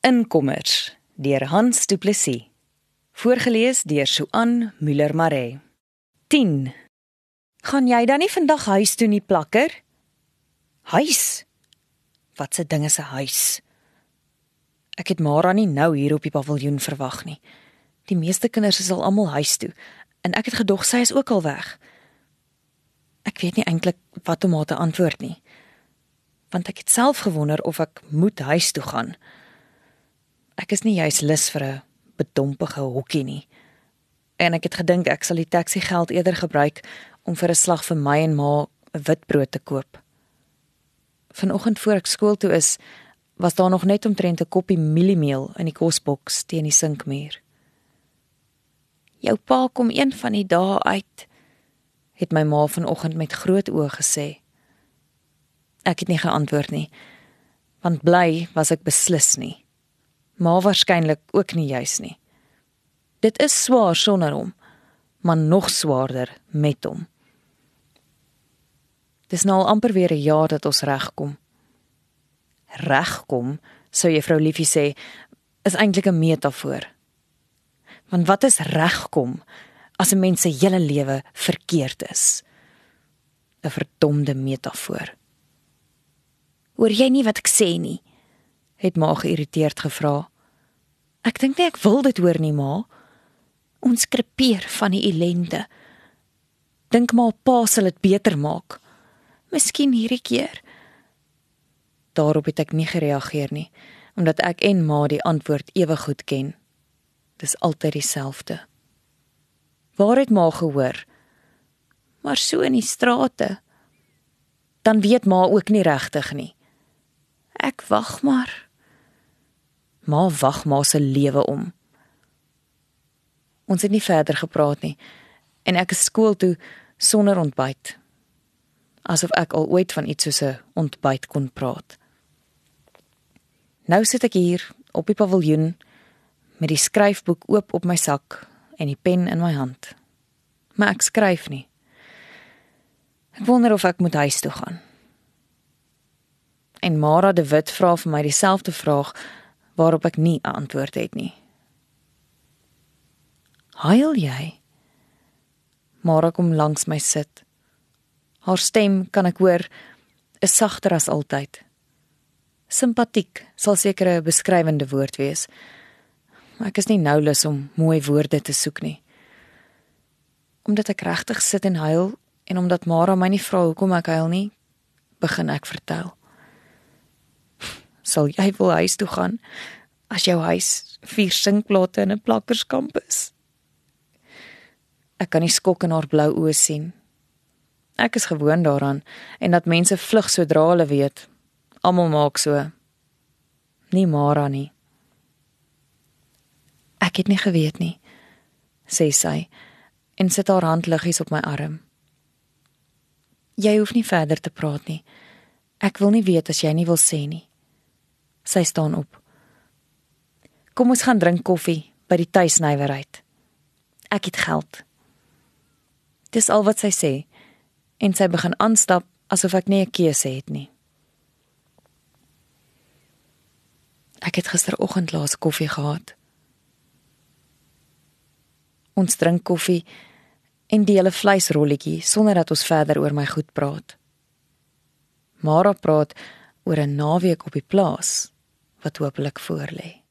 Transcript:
Inkommers deur Hans Du Plessis. Voorgeles deur Suan Müller Maree. 10. Gaan jy dan nie vandag huis toe nie plakker? Huis. Wat se ding is 'n huis? Ek het Mara nie nou hier op die paviljoen verwag nie. Die meeste kinders is al almal huis toe en ek het gedog sy is ook al weg. Ek weet nie eintlik wat om haar te antwoord nie. Want ek het self gewonder of ek moet huis toe gaan. Ek is nie juis lus vir 'n bedompige hokkie nie. En ek het gedink ek sal die taxi geld eerder gebruik om vir 'n slag vir my en ma 'n witbrood te koop. Vanoggend voor ek skool toe is, was daar nog net omtrent 'n koppie mieliemeel in die kosboks teen die sinkmuur. Jou pa kom een van die dae uit, het my ma vanoggend met groot oë gesê. Ek het nie geantwoord nie, want bly was ek beslis nie maar waarskynlik ook nie juis nie. Dit is swaar sonder hom, maar nog swaarder met hom. Dis nou al amper weer 'n jaar dat ons regkom. Regkom, sou juffrou Liefie sê, is eintlik 'n metafoor. Want wat is regkom as 'n mens se hele lewe verkeerd is? 'n Verdomde metafoor. Hoor jy nie wat ek sê nie? Het ma geïrriteerd gevra. Ek dink nie ek wil dit hoor nie, ma. Ons krepeer van die ellende. Dink maar pa sal dit beter maak. Miskien hierdie keer. Daarop het ek nie gereageer nie, omdat ek en ma die antwoord ewe goed ken. Dis altyd dieselfde. Waar het ma gehoor? Maar so in die strate. Dan weet ma ook nie regtig nie. Ek wag maar. Ma wag ma se lewe om. Ons het nie verder gepraat nie en ek is skool toe sonder ontbyt. Asof ek al ooit van iets soos 'n ontbyt kon praat. Nou sit ek hier op die paviljoen met die skryfboek oop op my sak en die pen in my hand. Maar ek skryf nie. Ek wonder of ek moet huis toe gaan. En Mara de Wit vra vir my dieselfde vraag waarop ek nie 'n antwoord het nie. Huil jy? Mara kom langs my sit. Haar stem kan ek hoor is sagter as altyd. Simpatiek sal seker 'n beskrywende woord wees. Ek is nie nou lus om mooi woorde te soek nie. Omdat ek regtig sit en huil en omdat Mara my nie vra hoekom ek huil nie, begin ek vertel sal jy wil huis toe gaan as jou huis vier sinkplate in 'n plakkerskamp is. Ek kan nie skok in haar blou oë sien. Ek is gewoond daaraan en dat mense vlug sodra hulle weet. Almal maak so. Nie Mara nie. Ek het nie geweet nie, sê sy en sit haar hand liggies op my arm. Jy hoef nie verder te praat nie. Ek wil nie weet as jy nie wil sê nie. Sy staan op. Kom ons gaan drink koffie by die tuisnywerheid. Ek het geld. Dis al wat sy sê en sy begin aanstap asof ek nie 'n keuse het nie. Ek het gisteroggend laas koffie gehad. Ons drink koffie en deel 'n vleisrolletjie sonder dat ons verder oor my goed praat. Mara praat oor 'n naweek op die plaas wat hopelik voorlê.